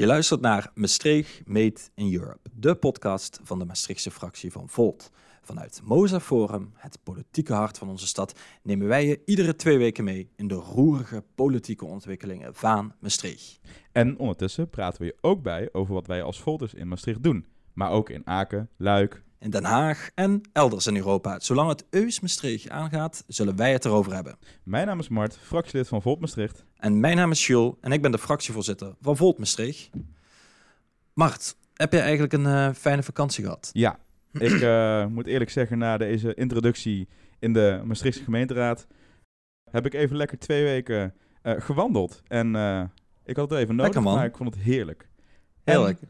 Je luistert naar Maastricht Made in Europe, de podcast van de Maastrichtse fractie van Volt. Vanuit Moza Forum, het politieke hart van onze stad, nemen wij je iedere twee weken mee in de roerige politieke ontwikkelingen van Maastricht. En ondertussen praten we je ook bij over wat wij als Volters in Maastricht doen. Maar ook in Aken, Luik, In Den Haag en elders in Europa. Zolang het Eus Maastricht aangaat, zullen wij het erover hebben. Mijn naam is Mart, fractielid van Volt Maastricht. En mijn naam is Jules en ik ben de fractievoorzitter van Volt Maastricht. Mart, heb jij eigenlijk een eh, fijne vakantie gehad? Ja, ik eh, moet eerlijk zeggen, na deze introductie in de Maastrichtse gemeenteraad heb ik even lekker twee weken eh, gewandeld. En ik had het even nodig, Lekker, man. maar ik vond het heerlijk.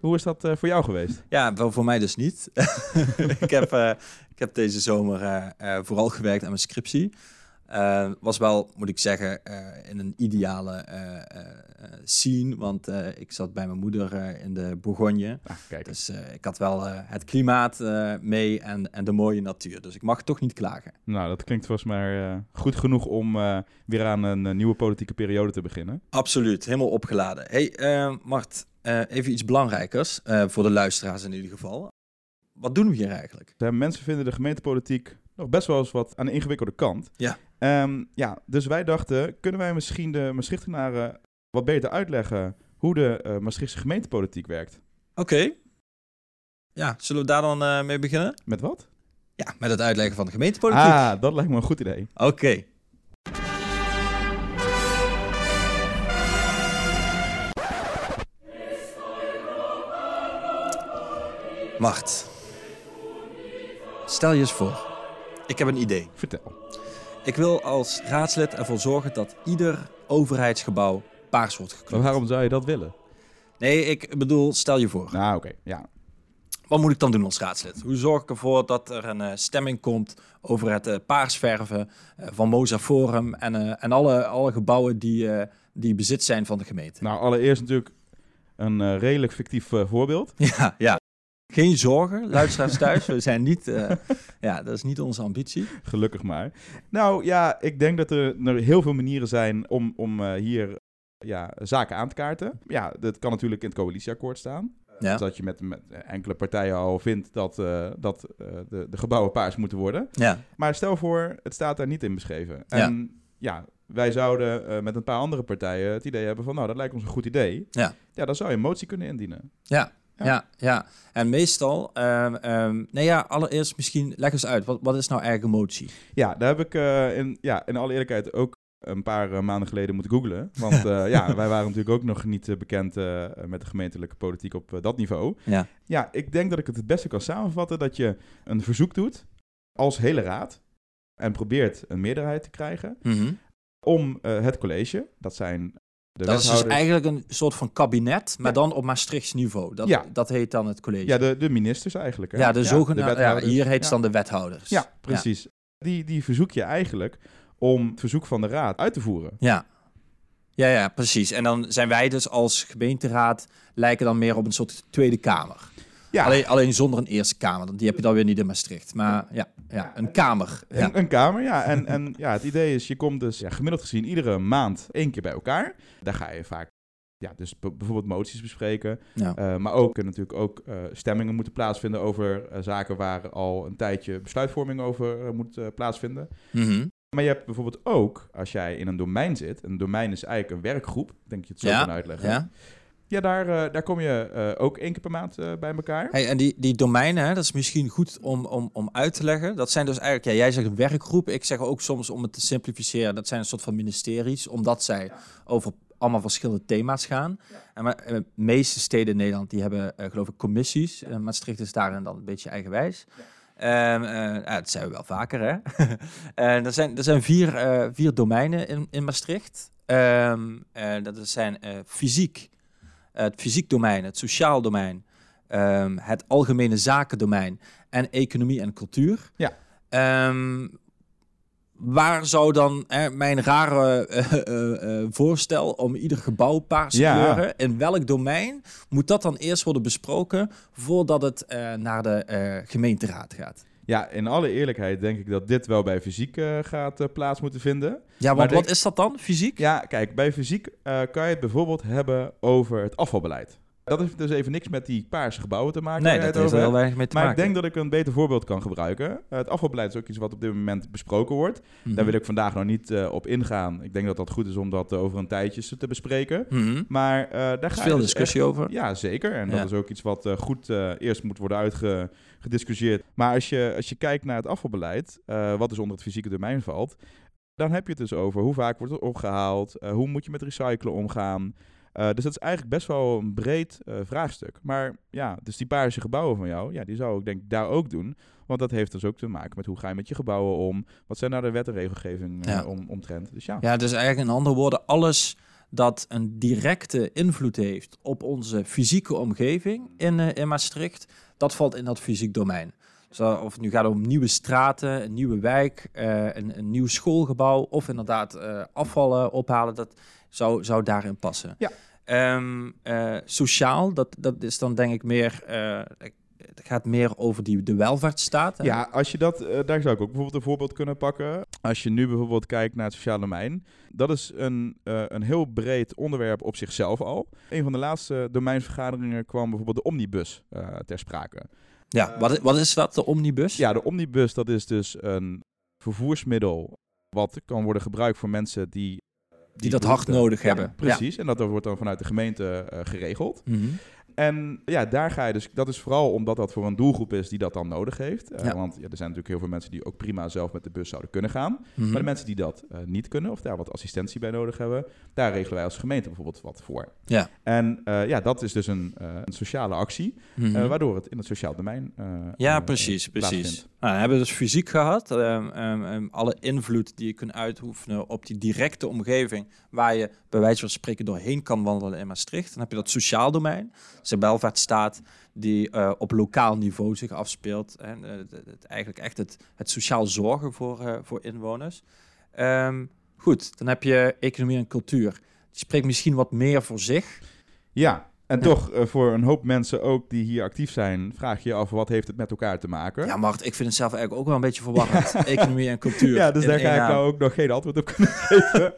Hoe is dat eh, voor jou geweest? Ja, wel voor mij dus niet. ik, heb, eh, ik heb deze zomer eh, vooral gewerkt aan mijn scriptie. Was wel, moet ik zeggen, in een ideale scene. Want ik zat bij mijn moeder in de Bourgogne. Ah, kijk, Dus ik had wel het klimaat mee en, en de mooie natuur. Dus ik mag toch niet klagen. nou dat klinkt volgens mij goed genoeg om weer aan een nieuwe politieke periode te beginnen. Absoluut, helemaal opgeladen. hey, Mart, eh, even iets belangrijkers. eh, voor de luisteraars in ieder geval. Wat doen we hier eigenlijk? Mensen vinden de gemeentepolitiek nog best wel eens wat aan de ingewikkelde kant. Ja. Ehm, ja, dus wij dachten, kunnen wij misschien de Maastrichtenaren wat beter uitleggen hoe de eh, Maastrichtse gemeentepolitiek werkt? Oké. Ja, zullen we daar dan mee beginnen? Met wat? Ja, met het uitleggen van de gemeentepolitiek. Ah, dat lijkt me een goed idee. Oké. Mart. Stel je eens voor. Ik heb een idee. Vertel. Ik wil als raadslid ervoor zorgen dat ieder overheidsgebouw paars wordt Maar gekleurd. waarom zou je dat willen? Nee, ik bedoel, stel je voor. Nou, oké, ja. Wat moet ik dan doen als raadslid? Hoe zorg ik ervoor dat er een eh, stemming komt over het eh, paarsverven eh, van Moza Forum en, en alle, alle gebouwen die, die bezit zijn van de gemeente? Nou, allereerst natuurlijk een redelijk fictief voorbeeld. Ja, ja. Geen zorgen, luisteraars thuis. We zijn niet, eh, ja, dat is niet onze ambitie. Gelukkig maar. Nou ja, ik denk dat er, er heel veel manieren zijn om, om eh, hier ja, zaken aan te kaarten. Ja, dat kan natuurlijk in het coalitieakkoord staan. Ja. Dat je met, met enkele partijen al vindt dat, eh, dat de, de gebouwen paars moeten worden. Ja, Maar stel voor, het staat daar niet in beschreven. En ja, wij zouden met een paar andere partijen het idee hebben van... nou, dat lijkt ons een goed idee. Ja. Ja, dan zou je een motie kunnen indienen. ja, Ja. ja. En meestal, ehm nee ja, allereerst misschien, leg eens uit. Wat, wat is nou eigenlijk een motie? Ja, daar heb ik eh, in, ja, in alle eerlijkheid ook een paar eh, maanden geleden moeten googlen. Want eh, ja, wij waren natuurlijk ook nog niet bekend met de gemeentelijke politiek op dat niveau. Ja. Ja, ik denk dat ik het het beste kan samenvatten dat je een verzoek doet als hele raad en probeert een meerderheid te krijgen Mhm. om het college, dat zijn de Dat is dus eigenlijk een soort van kabinet, maar Ja. dan op Maastrichts niveau. Dat, Ja. dat heet dan het college. ja, de, de ministers eigenlijk. Hè? Ja, de zogenaamde. Ja, hier heet het dan de wethouders. Ja, precies. Die, die verzoek je eigenlijk om het verzoek van de raad uit te voeren. Ja. ja, ja, precies. En dan zijn wij dus als gemeenteraad lijken dan meer op een soort Tweede Kamer. Ja, Alleen, alleen zonder een Eerste Kamer. want Die heb je dan weer niet in Maastricht. Maar ja, ja een Kamer. Ja. Een, een kamer, ja. En, en ja, het idee is, je komt dus ja, gemiddeld gezien iedere maand één keer bij elkaar. Daar ga je vaak, ja, dus bijvoorbeeld moties bespreken. Ja. Eh, maar ook eh, natuurlijk ook eh, stemmingen moeten plaatsvinden over zaken waar al een tijdje besluitvorming over moet plaatsvinden. Mhm. Maar je hebt bijvoorbeeld ook, als jij in een domein zit, een domein is eigenlijk een werkgroep, denk je het zo Ja, kan uitleggen. ja. Ja, daar, eh, daar kom je eh, ook één keer per maand eh, bij elkaar. Hey, en die, die domeinen, hè, dat is misschien goed om, om, om uit te leggen. Dat zijn dus eigenlijk, ja, jij zegt een werkgroep. Ik zeg ook soms om het te simplificeren, dat zijn een soort van ministeries. Omdat zij over allemaal verschillende thema's gaan. En maar, de meeste steden in Nederland, die hebben geloof ik commissies. Eh, Maastricht is daarin dan een beetje eigenwijs. Ehm, eh, ja, dat zijn we wel vaker, hè. En er, zijn, er zijn vier, eh, vier domeinen in, in Maastricht. Ehm, eh, dat zijn eh, fysiek, het fysiek domein, het sociaal domein, ehm, het algemene zakendomein en economie en cultuur. Ja. Ehm, waar zou dan hè, mijn rare eh, eh, eh, voorstel om ieder gebouw paars te Ja. kleuren, in welk domein moet dat dan eerst worden besproken voordat het naar de gemeenteraad gaat? Ja, in alle eerlijkheid denk ik dat dit wel bij fysiek eh, gaat eh, plaats moeten vinden. Ja, Maar want denk- wat is dat dan, fysiek? Ja, kijk, bij fysiek eh, kan je het bijvoorbeeld hebben over het afvalbeleid. Dat heeft dus even niks met die paarse gebouwen te maken. Nee, dat heeft er heel weinig mee te Maar ik maken. denk dat ik een beter voorbeeld kan gebruiken. Eh, het afvalbeleid is ook iets wat op dit moment besproken wordt. Mhm. Daar wil ik vandaag nog niet eh, op ingaan. Ik denk dat dat goed is om dat eh, over een tijdje te bespreken. Mhm. Maar eh, daar Er is ga veel dus discussie echt- over. Ja, zeker. En Ja. dat is ook iets wat goed eerst moet worden uitgediscussieerd. Maar als je, als je kijkt naar het afvalbeleid, wat dus onder het fysieke domein valt, dan heb je het dus over hoe vaak wordt het opgehaald, eh, hoe moet je met recyclen omgaan. Eh, dus dat is eigenlijk best wel een breed eh, vraagstuk. Maar ja, dus die paarse gebouwen van jou, ja, die zou ik denk daar ook doen. Want dat heeft dus ook te maken met hoe ga je met je gebouwen om. Wat zijn nou de wet en regelgeving eh, Ja. om, omtrent. Dus ja. Ja, dus eigenlijk in andere woorden, alles dat een directe invloed heeft op onze fysieke omgeving in, in Maastricht, dat valt in dat fysiek domein. Dus of het nu gaat om nieuwe straten, een nieuwe wijk, een, een nieuw schoolgebouw of inderdaad afvallen ophalen, dat zou, zou daarin passen. Ja. Ehm, eh, sociaal, dat, dat is dan denk ik meer, eh, het gaat meer over die, de welvaartsstaat. hè? Ja, als je dat, eh, daar zou ik ook bijvoorbeeld een voorbeeld kunnen pakken. Als je nu bijvoorbeeld kijkt naar het sociale domein, dat is een, een heel breed onderwerp op zichzelf al. Een van de laatste domeinvergaderingen kwam bijvoorbeeld de omnibus ter sprake. ja wat, wat is dat, de omnibus? Ja, de omnibus dat is dus een vervoersmiddel wat kan worden gebruikt voor mensen die... die dat hard nodig hebben. precies. En dat wordt dan vanuit de gemeente eh, geregeld. Mhm. En ja, daar ga je dus. Dat is vooral omdat dat voor een doelgroep is die dat dan nodig heeft. Eh, Ja. Want ja, er zijn natuurlijk heel veel mensen die ook prima zelf met de bus zouden kunnen gaan. Mhm. Maar de mensen die dat eh, niet kunnen of daar wat assistentie bij nodig hebben, daar regelen wij als gemeente bijvoorbeeld wat voor. Ja. En ja, dat is dus een, een sociale actie, Mhm. waardoor het in het sociaal domein. Ja, precies, precies. Nou, hebben we dus fysiek gehad. Ehm, alle invloed die je kunt uitoefenen op die directe omgeving, waar je bij wijze van spreken doorheen kan wandelen in Maastricht. Dan heb je dat sociaal domein, dus de welvaartsstaat die eh, op lokaal niveau zich afspeelt. En eh, het- eigenlijk echt het, het sociaal zorgen voor, eh, voor inwoners. Goed, dan heb je economie en cultuur. Die spreekt misschien wat meer voor zich. Ja. En Ja. toch, eh, voor een hoop mensen ook die hier actief zijn, vraag je je af wat heeft het met elkaar te maken. Ja, Mart, ik vind het zelf eigenlijk ook wel een beetje verwarrend. economie en cultuur. Ja, dus daar ga ik nou ook nog geen antwoord op kunnen geven.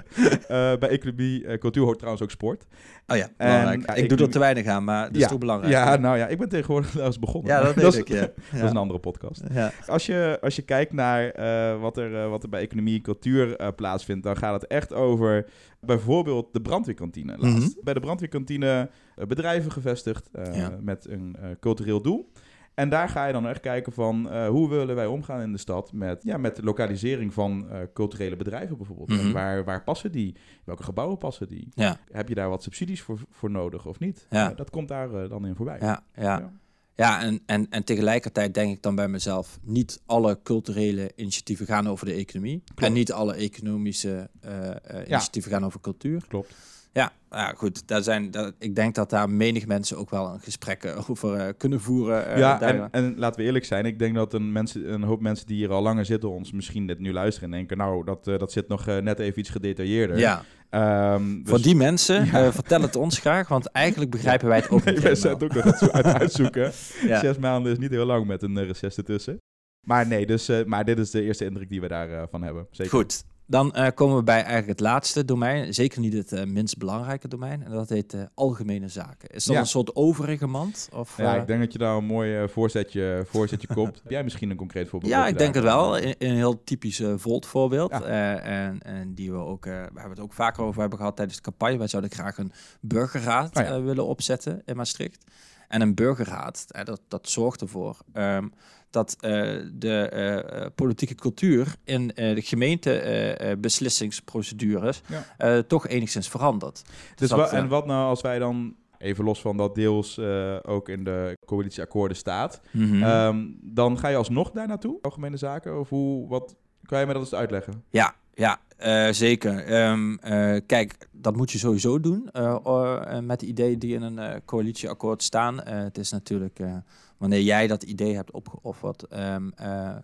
Eh, bij economie, eh, cultuur hoort trouwens ook sport. Oh ja, En, belangrijk. ja, ik ik doe er te weinig aan, maar dat is ja, toch belangrijk. Ja, nou ja, ik ben tegenwoordig trouwens begonnen. Ja, dat weet is, ik. Ja. Dat is een andere podcast. Ja. Als je, als je kijkt naar eh, wat, er, eh, wat er bij economie en cultuur eh, plaatsvindt, dan gaat het echt over bijvoorbeeld de brandweerkantine. Laatst. Mhm. Bij de brandweerkantine eh, bedrijven gevestigd eh, Ja. met een eh, cultureel doel. En daar ga je dan echt kijken van hoe willen wij omgaan in de stad met, ja, met de lokalisering van culturele bedrijven bijvoorbeeld. Mhm. En waar, waar passen die? Welke gebouwen passen die? Ja. Heb je daar wat subsidies voor, voor nodig of niet? Ja. Dat komt daar dan in voorbij. Ja, ja. Ja. Ja en, en, en tegelijkertijd denk ik dan bij mezelf, niet alle culturele initiatieven gaan over de economie. En niet alle economische eh, eh, initiatieven gaan over cultuur. Klopt. Ja, ja goed. Daar zijn, daar, ik denk dat daar menig mensen ook wel een gesprek eh, over eh, kunnen voeren. eh, ja, en, en laten we eerlijk zijn. Ik denk dat een, mensen, een hoop mensen die hier al langer zitten ons misschien dit nu luisteren en denken, nou, dat, dat zit nog net even iets gedetailleerder. ja. Dus- voor die mensen, Ja. vertel het ons graag, want eigenlijk begrijpen wij het ook Nee, niet wij zijn het ook nog uit- uitzoeken. Ja. Zes maanden is niet heel lang met een uh, reces ertussen. Maar nee, dus, maar dit is de eerste indruk die we daarvan van hebben. Zeker. Goed, dan eh, komen we bij eigenlijk het laatste domein. Zeker niet het eh, minst belangrijke domein. En dat heet eh, algemene zaken. Is dat Ja. een soort overige mand? Of, Ja, ik denk dat je daar een mooi voorzetje, voorzetje kopt. Heb jij misschien een concreet voorbeeld? ja, ik denk het wel. Een, een heel typisch Volt voorbeeld. Ja. En, en die we ook, eh, we hebben het ook vaker over hebben gehad tijdens de campagne. Wij zouden graag een burgerraad Oh willen opzetten in Maastricht. En een burgerraad, dat, dat zorgt ervoor ehm, dat eh, de eh, eh, politieke cultuur in de Ja. eh, toch enigszins verandert. Dus dat, eh, en wat nou als wij dan, even los van dat deels ook in de coalitieakkoorden staat, Mhm. ehm, dan ga je alsnog daar naartoe, algemene zaken? Of hoe, wat, kan je mij dat eens uitleggen? Ja, ja eh, zeker. Ehm, eh, kijk, dat moet je sowieso doen eh, met de ideeën die in een coalitieakkoord staan. Het is natuurlijk, wanneer jij dat idee hebt opgeofferd, eh,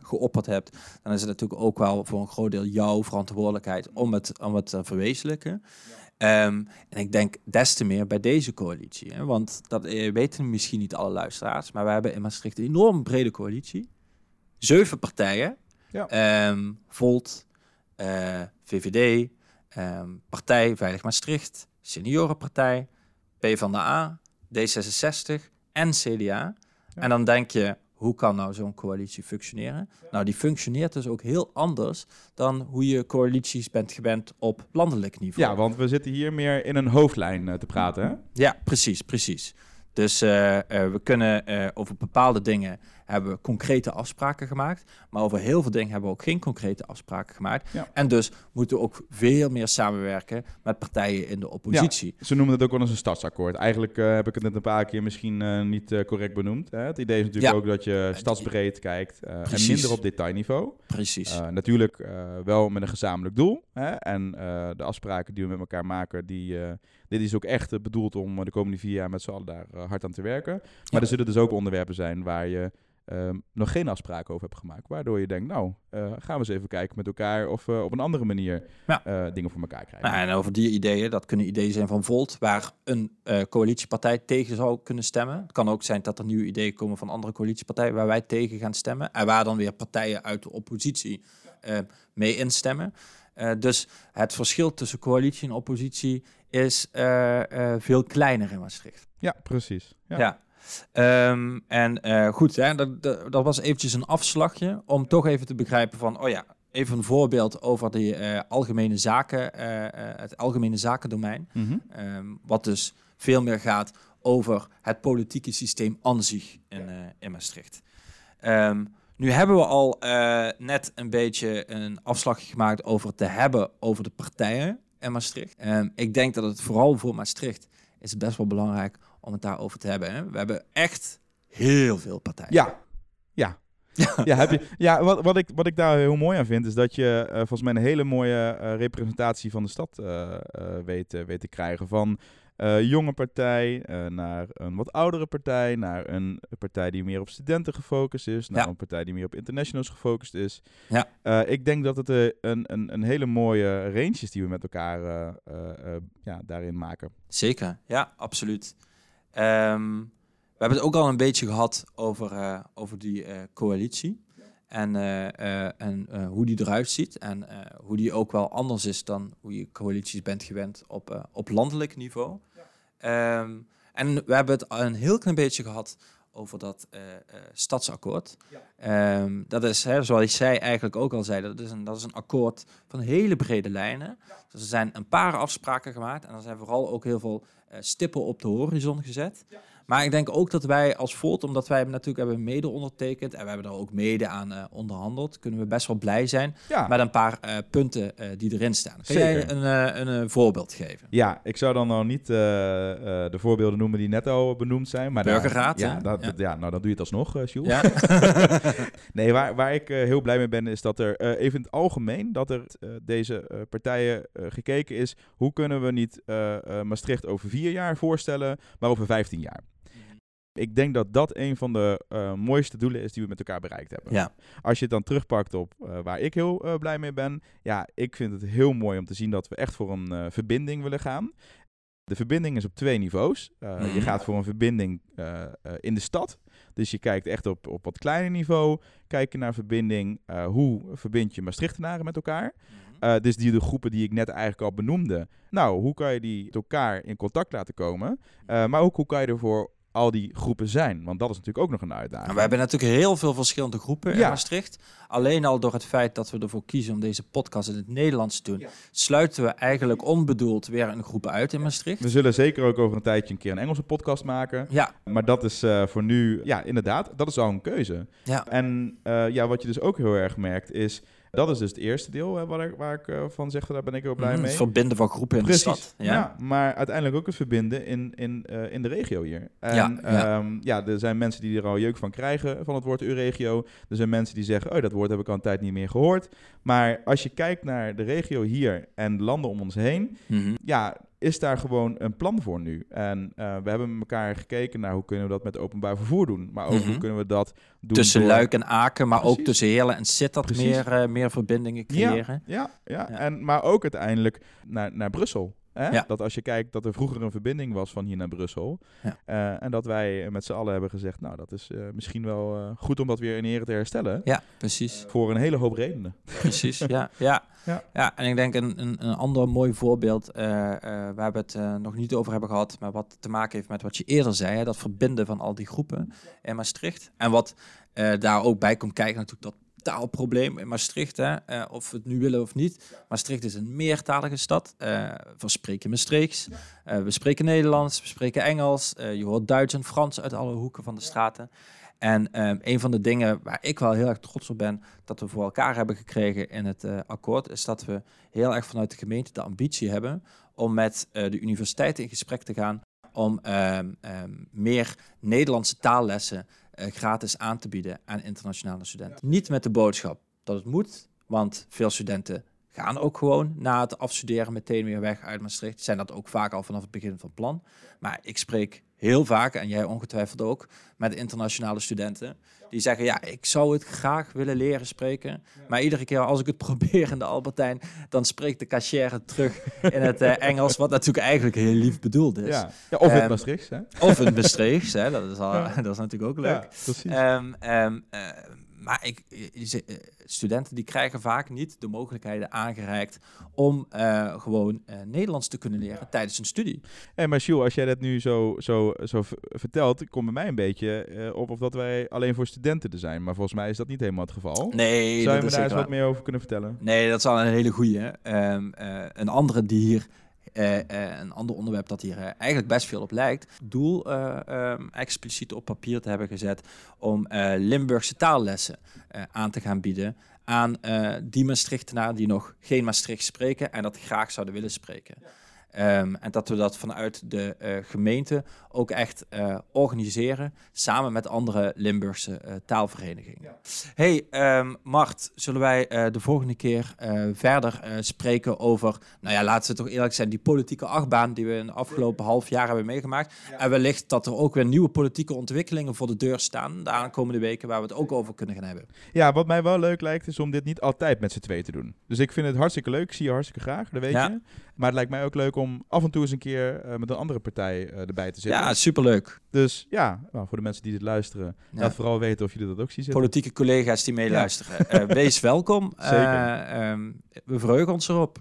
geopperd hebt, dan is het natuurlijk ook wel voor een groot deel jouw verantwoordelijkheid om het, om het te verwezenlijken. Ehm, en ik denk des te meer bij deze coalitie. Hè, want dat weten misschien niet alle luisteraars, maar we hebben in Maastricht een enorm brede coalitie. Zeven partijen. Ja. Ehm, Volt, VVD, ehm, Partij Veilig Maastricht, Seniorenpartij, PvdA, D66 en CDA. En dan denk je, hoe kan nou zo'n coalitie functioneren? Nou, die functioneert dus ook heel anders dan hoe je coalities bent gewend op landelijk niveau. Ja, want we zitten hier meer in een hoofdlijn eh, te praten. Hè? Ja, precies, precies. Dus uh, uh, we kunnen uh, over bepaalde dingen hebben we concrete afspraken gemaakt. Maar over heel veel dingen hebben we ook geen concrete afspraken gemaakt. Ja. En dus moeten we ook veel meer samenwerken met partijen in de oppositie. Ja, ze noemen het ook wel eens een stadsakkoord. Eigenlijk heb ik het net een paar keer misschien niet correct benoemd. Hè? Het idee is natuurlijk Ja. ook dat je stadsbreed kijkt en minder op detailniveau. Precies. Natuurlijk wel met een gezamenlijk doel. Hè? En de afspraken die we met elkaar maken, die, dit is ook echt bedoeld om de komende vier jaar met z'n allen daar hard aan te werken. Maar er zullen dus ook onderwerpen zijn waar je um, nog geen afspraken over hebt gemaakt. Waardoor je denkt, nou, uh, gaan we eens even kijken met elkaar of we op een andere manier Ja. uh, dingen voor elkaar krijgen. Nou, en over die ideeën, dat kunnen ideeën zijn van Volt, waar een eh, coalitiepartij tegen zou kunnen stemmen. Het kan ook zijn dat er nieuwe ideeën komen van andere coalitiepartijen waar wij tegen gaan stemmen. En waar dan weer partijen uit de oppositie eh, mee instemmen. Eh, dus het verschil tussen coalitie en oppositie is eh, eh, veel kleiner in Maastricht. Ja, precies. Ja. Ja. Ehm, en eh, goed, hè, dat, dat, dat was eventjes een afslagje om toch even te begrijpen van, oh ja, even een voorbeeld over die eh, algemene zaken, eh, het algemene zakendomein. Ehm, wat dus veel meer gaat over het politieke systeem aan zich in, in Maastricht. Ehm, nu hebben we al net een beetje een afslagje gemaakt over te hebben over de partijen in Maastricht. Ik denk dat het vooral voor Maastricht is best wel belangrijk om het daarover te hebben. Hè? We hebben echt heel veel partijen. Ja, ja. Ja, heb je, ja wat, wat, ik, wat ik daar heel mooi aan vind, is dat je uh, volgens mij een hele mooie uh, representatie van de stad uh, weet, weet te krijgen. Van jonge partij naar een wat oudere partij, naar een partij die meer op studenten gefocust is, naar Ja. een partij die meer op internationals gefocust is. Ja. ik denk dat het een, een, een hele mooie range is die we met elkaar ja, daarin maken. Zeker, ja, absoluut. Um, we hebben het ook al een beetje gehad over, uh, over die uh, coalitie. En, uh, en hoe die eruit ziet. En hoe die ook wel anders is dan hoe je coalities bent gewend op, op landelijk niveau. Ja. Um, en we hebben het een heel klein beetje gehad over dat stadsakkoord. Ja. Um, dat is, hè, zoals zij eigenlijk ook al zei, dat is een, dat is een akkoord van hele brede lijnen. Ja. Dus er zijn een paar afspraken gemaakt. En er zijn vooral ook heel veel stippen op de horizon gezet. Ja. Maar ik denk ook dat wij als Volt, omdat wij hem natuurlijk hebben mede ondertekend en we hebben er ook mede aan uh, onderhandeld, kunnen we best wel blij zijn ja. met een paar uh, punten uh, die erin staan. Kun jij een, een, voorbeeld geven? Ja, ik zou dan nou niet de voorbeelden noemen die net al benoemd zijn. Maar Burgerraad, daar, ja, dat, ja. ja. nou dan doe je het alsnog, uh, Jules. Ja. nee, waar, waar ik heel blij mee ben is dat er even in het algemeen, dat er deze partijen gekeken is, hoe kunnen we niet Maastricht over vier jaar voorstellen, maar over 15 jaar. Ik denk dat dat een van de uh, mooiste doelen is die we met elkaar bereikt hebben. Ja. Als je het dan terugpakt op uh, waar ik heel uh, blij mee ben. Ja, ik vind het heel mooi om te zien dat we echt voor een verbinding willen gaan. De verbinding is op twee niveaus. Mm. Je gaat voor een verbinding in de stad. Dus je kijkt echt op, op wat kleiner niveau. Kijk je naar verbinding. hoe verbind je Maastrichtenaren met elkaar? Uh, dus die de groepen die ik net eigenlijk al benoemde. Nou, hoe kan je die met elkaar in contact laten komen? Uh, maar ook hoe kan je ervoor al die groepen zijn? Want dat is natuurlijk ook nog een uitdaging. We hebben natuurlijk heel veel verschillende groepen in Ja. Maastricht. Alleen al door het feit dat we ervoor kiezen om deze podcast in het Nederlands te doen, Ja. sluiten we eigenlijk onbedoeld weer een groep uit in Maastricht. We zullen zeker ook over een tijdje een keer een Engelse podcast maken. Ja, Maar dat is uh, voor nu, ja, inderdaad, dat is al een keuze. ja, En uh, ja, wat je dus ook heel erg merkt is, dat is dus het eerste deel hè, waar ik, waar ik uh, van zeg, daar ben ik heel blij Mhm, mee. Het verbinden van groepen in Precies, de stad. ja. Ja. maar uiteindelijk ook het verbinden in, in, uh, in de regio hier. En Ja, ja. Um, ja, er zijn mensen die er al jeuk van krijgen van het woord U-regio. Er zijn mensen die zeggen, oh, dat woord heb ik al een tijd niet meer gehoord. Maar als je kijkt naar de regio hier en de landen om ons heen, Mhm. ja, is daar gewoon een plan voor nu. En uh, we hebben met elkaar gekeken naar hoe kunnen we dat met openbaar vervoer doen. Maar ook Mhm. hoe kunnen we dat doen Tussen door- Luik en Aken, maar ook tussen Heerlen en Sittard meer, eh, meer verbindingen creëren. Ja, ja, Ja. En, maar ook uiteindelijk naar, naar Brussel. Hè? Ja. Dat als je kijkt dat er vroeger een verbinding was van hier naar Brussel. Ja. eh, en dat wij met z'n allen hebben gezegd, nou dat is eh, misschien wel eh, goed om dat weer in ere te herstellen. Ja, precies. Voor een hele hoop redenen. Precies, ja. ja. Ja. ja. en ik denk een, een, een ander mooi voorbeeld waar we het nog niet over hebben gehad, maar wat te maken heeft met wat je eerder zei, hè, dat verbinden van al die groepen in Maastricht. En wat daar ook bij komt kijken, natuurlijk dat taalprobleem in Maastricht, hè, eh, of we het nu willen of niet. Maastricht is een meertalige stad. eh we spreken Maastrichts, eh, we spreken Nederlands, we spreken Engels, je hoort Duits en Frans uit alle hoeken van de straten. En ehm, een van de dingen waar ik wel heel erg trots op ben dat we voor elkaar hebben gekregen in het akkoord, is dat we heel erg vanuit de gemeente de ambitie hebben om met de universiteiten in gesprek te gaan om ehm, ehm, meer Nederlandse taallessen gratis aan te bieden aan internationale studenten. Niet met de boodschap dat het moet, want veel studenten gaan ook gewoon na het afstuderen meteen weer weg uit Maastricht. Zijn dat ook vaak al vanaf het begin van plan. Maar ik spreek heel vaak, en jij ongetwijfeld ook, met internationale studenten. Die zeggen, ja, ik zou het graag willen leren spreken. Maar iedere keer als ik het probeer in de Albertijn, dan spreekt de cashier terug in het eh, Engels. Wat natuurlijk eigenlijk heel lief bedoeld is. ja. ja, of in Ehm, Maastricht, hè? Of in het Maastrichts, hè, dat, is al, dat is natuurlijk ook leuk. Ehm, ehm, eh, maar ik, ze- eh, studenten die krijgen vaak niet de mogelijkheden aangereikt om eh, gewoon eh, Nederlands te kunnen leren tijdens hun studie. Hey, maar Sjoel, als jij dat nu zo, zo, zo vertelt, komt bij mij een beetje eh, op of dat wij alleen voor studenten er zijn. Maar volgens mij is dat niet helemaal het geval. Nee, Zou je me daar eens wat meer over kunnen vertellen? Nee, dat is al een hele goeie. Ehm, eh, een andere die hier, eh, een ander onderwerp dat hier eh, eigenlijk best veel op lijkt, doel eh, ehm, expliciet op papier te hebben gezet om Limburgse taallessen aan te gaan bieden aan die Maastrichtenaren die nog geen Maastricht spreken en dat graag zouden willen spreken. Ehm, en dat we dat vanuit de eh, gemeente ook echt eh, organiseren, samen met andere Limburgse eh, taalverenigingen. Hey, ehm, Mart, zullen wij de volgende keer verder spreken over, nou ja, laten we toch eerlijk zijn, die politieke achtbaan die we in de afgelopen half jaar hebben meegemaakt. En wellicht dat er ook weer nieuwe politieke ontwikkelingen voor de deur staan de aankomende weken waar we het ook over kunnen gaan hebben. Ja, wat mij wel leuk lijkt is om dit niet altijd met z'n twee te doen. Dus ik vind het hartstikke leuk, ik zie je hartstikke graag, dat weet Ja. je. Maar het lijkt mij ook leuk om af en toe eens een keer eh, met een andere partij eh, erbij te zitten. Ja, superleuk. Dus ja, nou, voor de mensen die dit luisteren, Ja. laat vooral weten of jullie dat ook zien zitten. Politieke collega's die meeluisteren. Eh, wees welkom. Zeker. Eh, ehm, we verheugen ons erop.